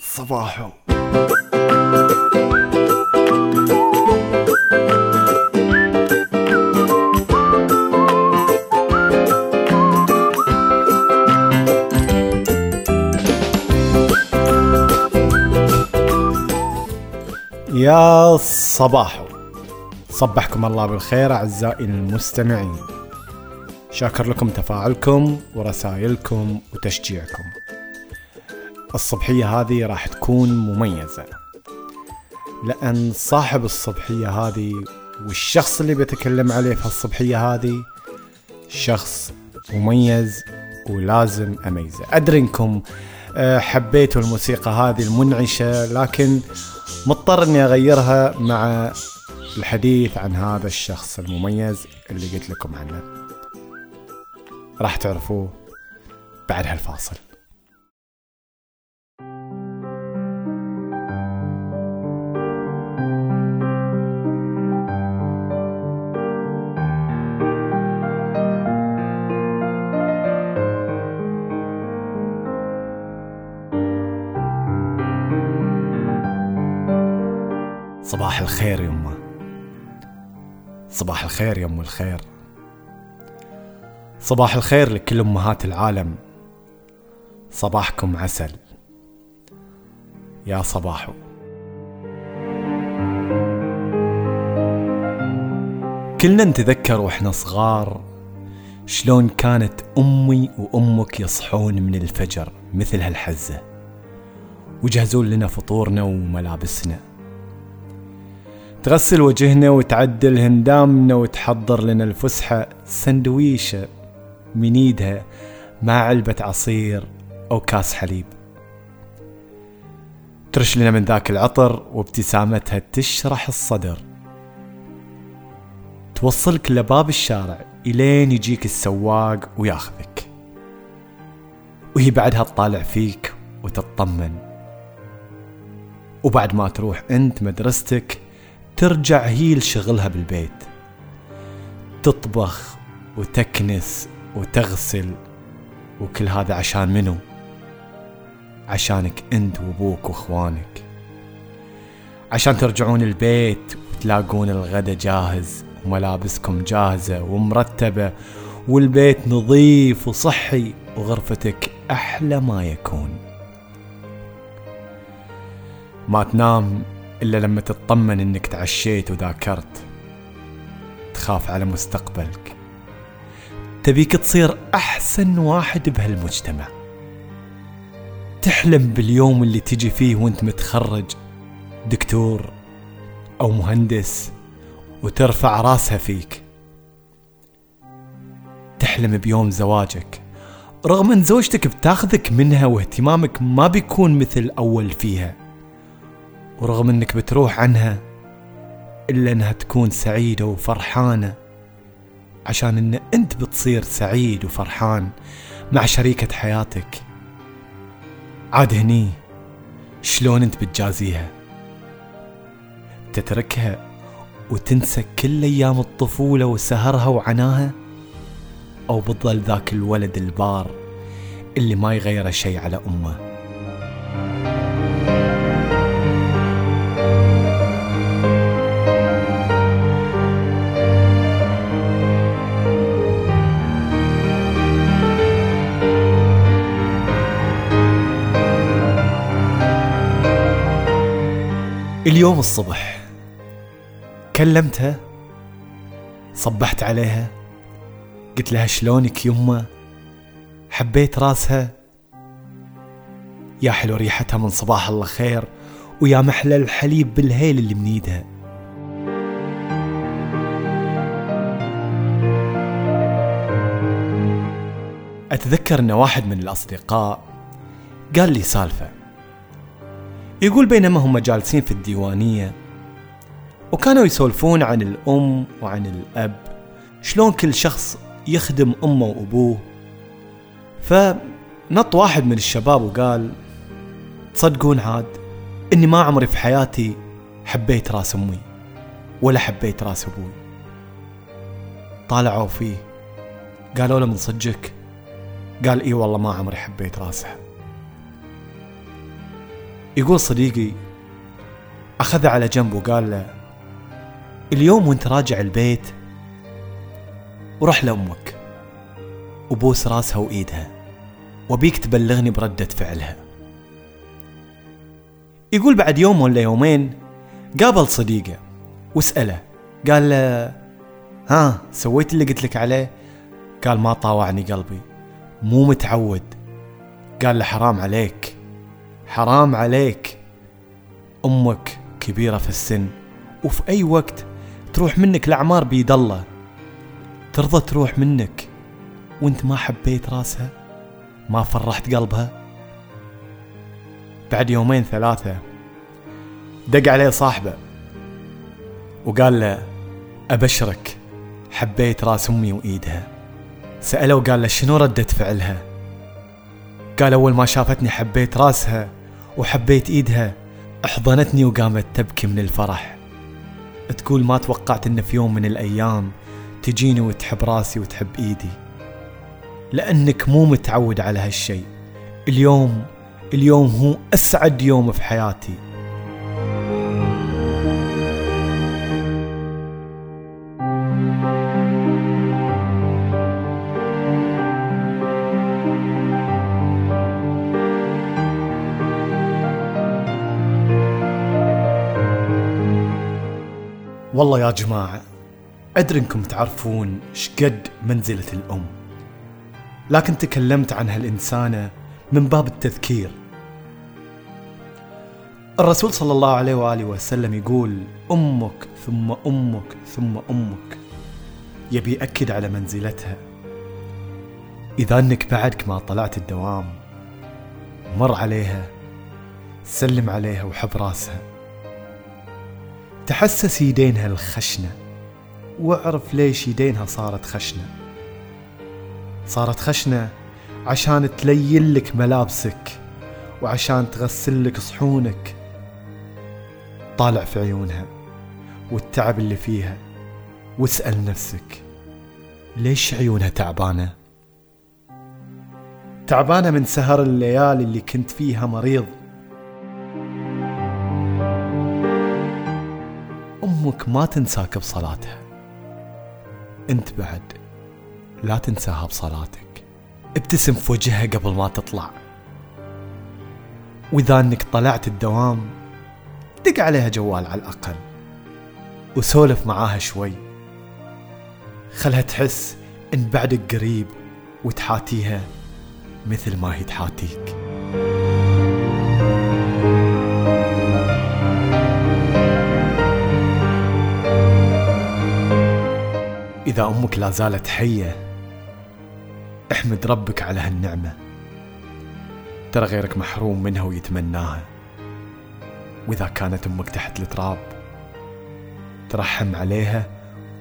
صباحو. يا صباحو. صبحكم الله بالخير أعزائي المستمعين. شاكر لكم تفاعلكم ورسائلكم وتشجيعكم. الصبحية هذه راح تكون مميزة. لأن صاحب الصبحية هذه والشخص اللي بتكلم عليه في الصبحية هذه شخص مميز ولازم أميزه. أدري إنكم آه، حبيتوا الموسيقى هذه المنعشة لكن مضطر إني أغيرها مع الحديث عن هذا الشخص المميز اللي قلت لكم عنه. راح تعرفوه بعد هالفاصل. صباح الخير يمه صباح الخير يا أم الخير. صباح الخير لكل أمهات العالم. صباحكم عسل. يا صباحو. كلنا نتذكر وإحنا صغار شلون كانت أمي وأمك يصحون من الفجر مثل هالحزة ويجهزون لنا فطورنا وملابسنا. تغسل وجهنا وتعدل هندامنا وتحضر لنا الفسحة سندويشة من ايدها مع علبة عصير أو كاس حليب. ترش لنا من ذاك العطر وابتسامتها تشرح الصدر. توصلك لباب الشارع إلين يجيك السواق وياخذك. وهي بعدها تطالع فيك وتطمن. وبعد ما تروح أنت مدرستك ترجع هي لشغلها بالبيت. تطبخ وتكنس وتغسل وكل هذا عشان منو؟ عشانك انت وابوك واخوانك. عشان ترجعون البيت وتلاقون الغدا جاهز وملابسكم جاهزة ومرتبة والبيت نظيف وصحي وغرفتك أحلى ما يكون. ما تنام إلا لما تطمن إنك تعشيت وذاكرت. تخاف على مستقبلك. تبيك تصير أحسن واحد بهالمجتمع. تحلم باليوم اللي تجي فيه وانت متخرج دكتور أو مهندس وترفع راسها فيك. تحلم بيوم زواجك. رغم أن زوجتك بتاخذك منها واهتمامك ما بيكون مثل أول فيها ورغم أنك بتروح عنها إلا أنها تكون سعيدة وفرحانة. عشان إن أنت بتصير سعيد وفرحان مع شريكة حياتك. عاد هني شلون أنت بتجازيها؟ تتركها وتنسى كل أيام الطفولة وسهرها وعناها؟ أو بتظل ذاك الولد البار اللي ما يغير شيء على أمه؟ اليوم الصبح كلمتها صبحت عليها قلت لها شلونك يمه حبيت راسها. يا حلو ريحتها من صباح الله خير ويا محلى الحليب بالهيل اللي من ايدها أتذكر إن واحد من الأصدقاء قال لي سالفة. يقول بينما هم جالسين في الديوانية وكانوا يسولفون عن الأم وعن الأب شلون كل شخص يخدم أمه وأبوه. فنط واحد من الشباب وقال تصدقون عاد إني ما عمري في حياتي حبيت راس أمي ولا حبيت راس أبوي. طالعوا فيه قالوا له من صدقك؟ قال إي والله ما عمري حبيت راسها. يقول صديقي أخذه على جنب وقال له اليوم وأنت راجع البيت وروح لأمك. وبوس راسها وإيدها وبيك تبلغني بردة فعلها. يقول بعد يوم ولا يومين قابل صديقه واسأله قال له ها سويت اللي قلت لك عليه؟ قال ما طاوعني قلبي مو متعود. قال له حرام عليك. حرام عليك. أمك كبيرة في السن وفي أي وقت تروح منك الاعمار بيد الله. ترضى تروح منك وانت ما حبيت راسها ما فرحت قلبها. بعد يومين ثلاثة دق عليه صاحبه وقال له أبشرك حبيت راس أمي وإيدها. سأله وقال له شنو ردة فعلها؟ قال أول ما شافتني حبيت راسها وحبيت إيدها أحضنتني وقامت تبكي من الفرح. تقول ما توقعت إن في يوم من الأيام تجيني وتحب راسي وتحب إيدي. لأنك مو متعود على هالشي اليوم اليوم هو أسعد يوم في حياتي. والله يا جماعة أدري أنكم تعرفون شقد منزلة الأم. لكن تكلمت عن هالإنسانة من باب التذكير. الرسول صلى الله عليه وآله وسلم يقول أمك ثم أمك ثم أمك. يبي يأكد على منزلتها. إذا أنك بعدك ما طلعت الدوام مر عليها سلم عليها وحب راسها. تحسس يدينها الخشنة واعرف ليش يدينها صارت خشنة. صارت خشنة عشان تلين لك ملابسك وعشان تغسل لك صحونك. طالع في عيونها والتعب اللي فيها واسأل نفسك ليش عيونها تعبانة؟ تعبانة من سهر الليالي اللي كنت فيها مريض. أمك ما تنساك بصلاتها. أنت بعد لا تنساها بصلاتك. ابتسم في وجهها قبل ما تطلع. وإذا أنك طلعت الدوام دق عليها جوال على الأقل. وسولف معاها شوي. خلها تحس إن بعدك قريب وتحاتيها مثل ما هي تحاتيك. إذا أمك لا زالت حية احمد ربك على هالنعمة. ترى غيرك محروم منها ويتمناها. وإذا كانت أمك تحت التراب ترحم عليها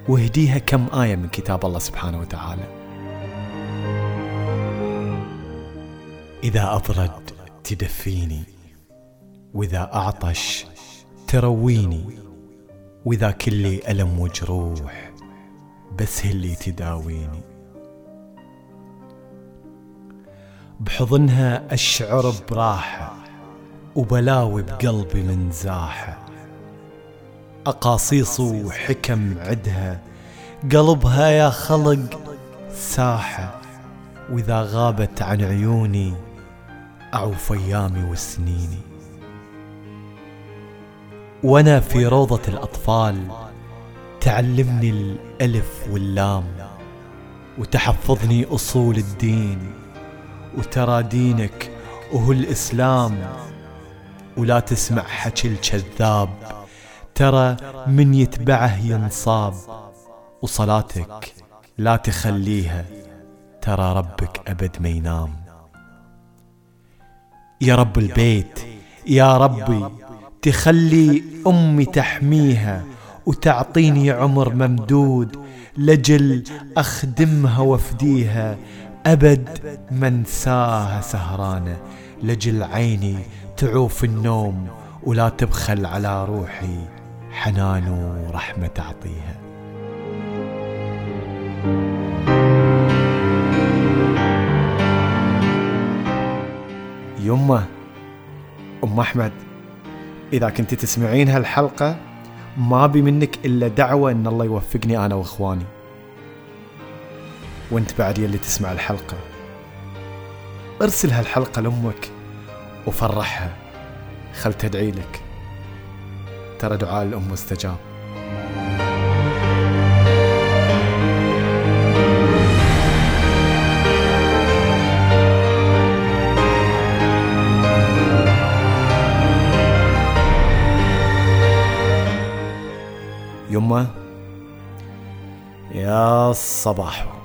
واهديها كم آية من كتاب الله سبحانه وتعالى. إذا أبرد تدفيني وإذا أعطش ترويني وإذا كلي ألم وجروح. بس هي اللي تداويني. بحضنها أشعر براحة وبلاوي بقلبي من زاحة. أقاصيص وحكم عدها قلبها يا خلق ساحة. وإذا غابت عن عيوني أعوف أيامي وسنيني. وأنا في روضة الأطفال تعلمني الألف واللام وتحفظني أصول الدين وترى دينك وهو الإسلام. ولا تسمع حكي الكذاب ترى من يتبعه ينصاب. وصلاتك لا تخليها ترى ربك أبد ما ينام. يا رب البيت يا ربي تخلي أمي تحميها. وتعطيني عمر ممدود لجل أخدمها وأفديها. أبد منساها سهرانة لجل عيني تعوف النوم ولا تبخل على روحي حنان ورحمة تعطيها. يمه أم أحمد إذا كنت تسمعين هالحلقة ما بي منك إلا دعوة إن الله يوفقني أنا وإخواني. وأنت بعد يلي تسمع الحلقة. ارسل هالحلقة لأمك وفرحها. خل تدعي لك. ترى دعاء الأم مستجاب. الصباح.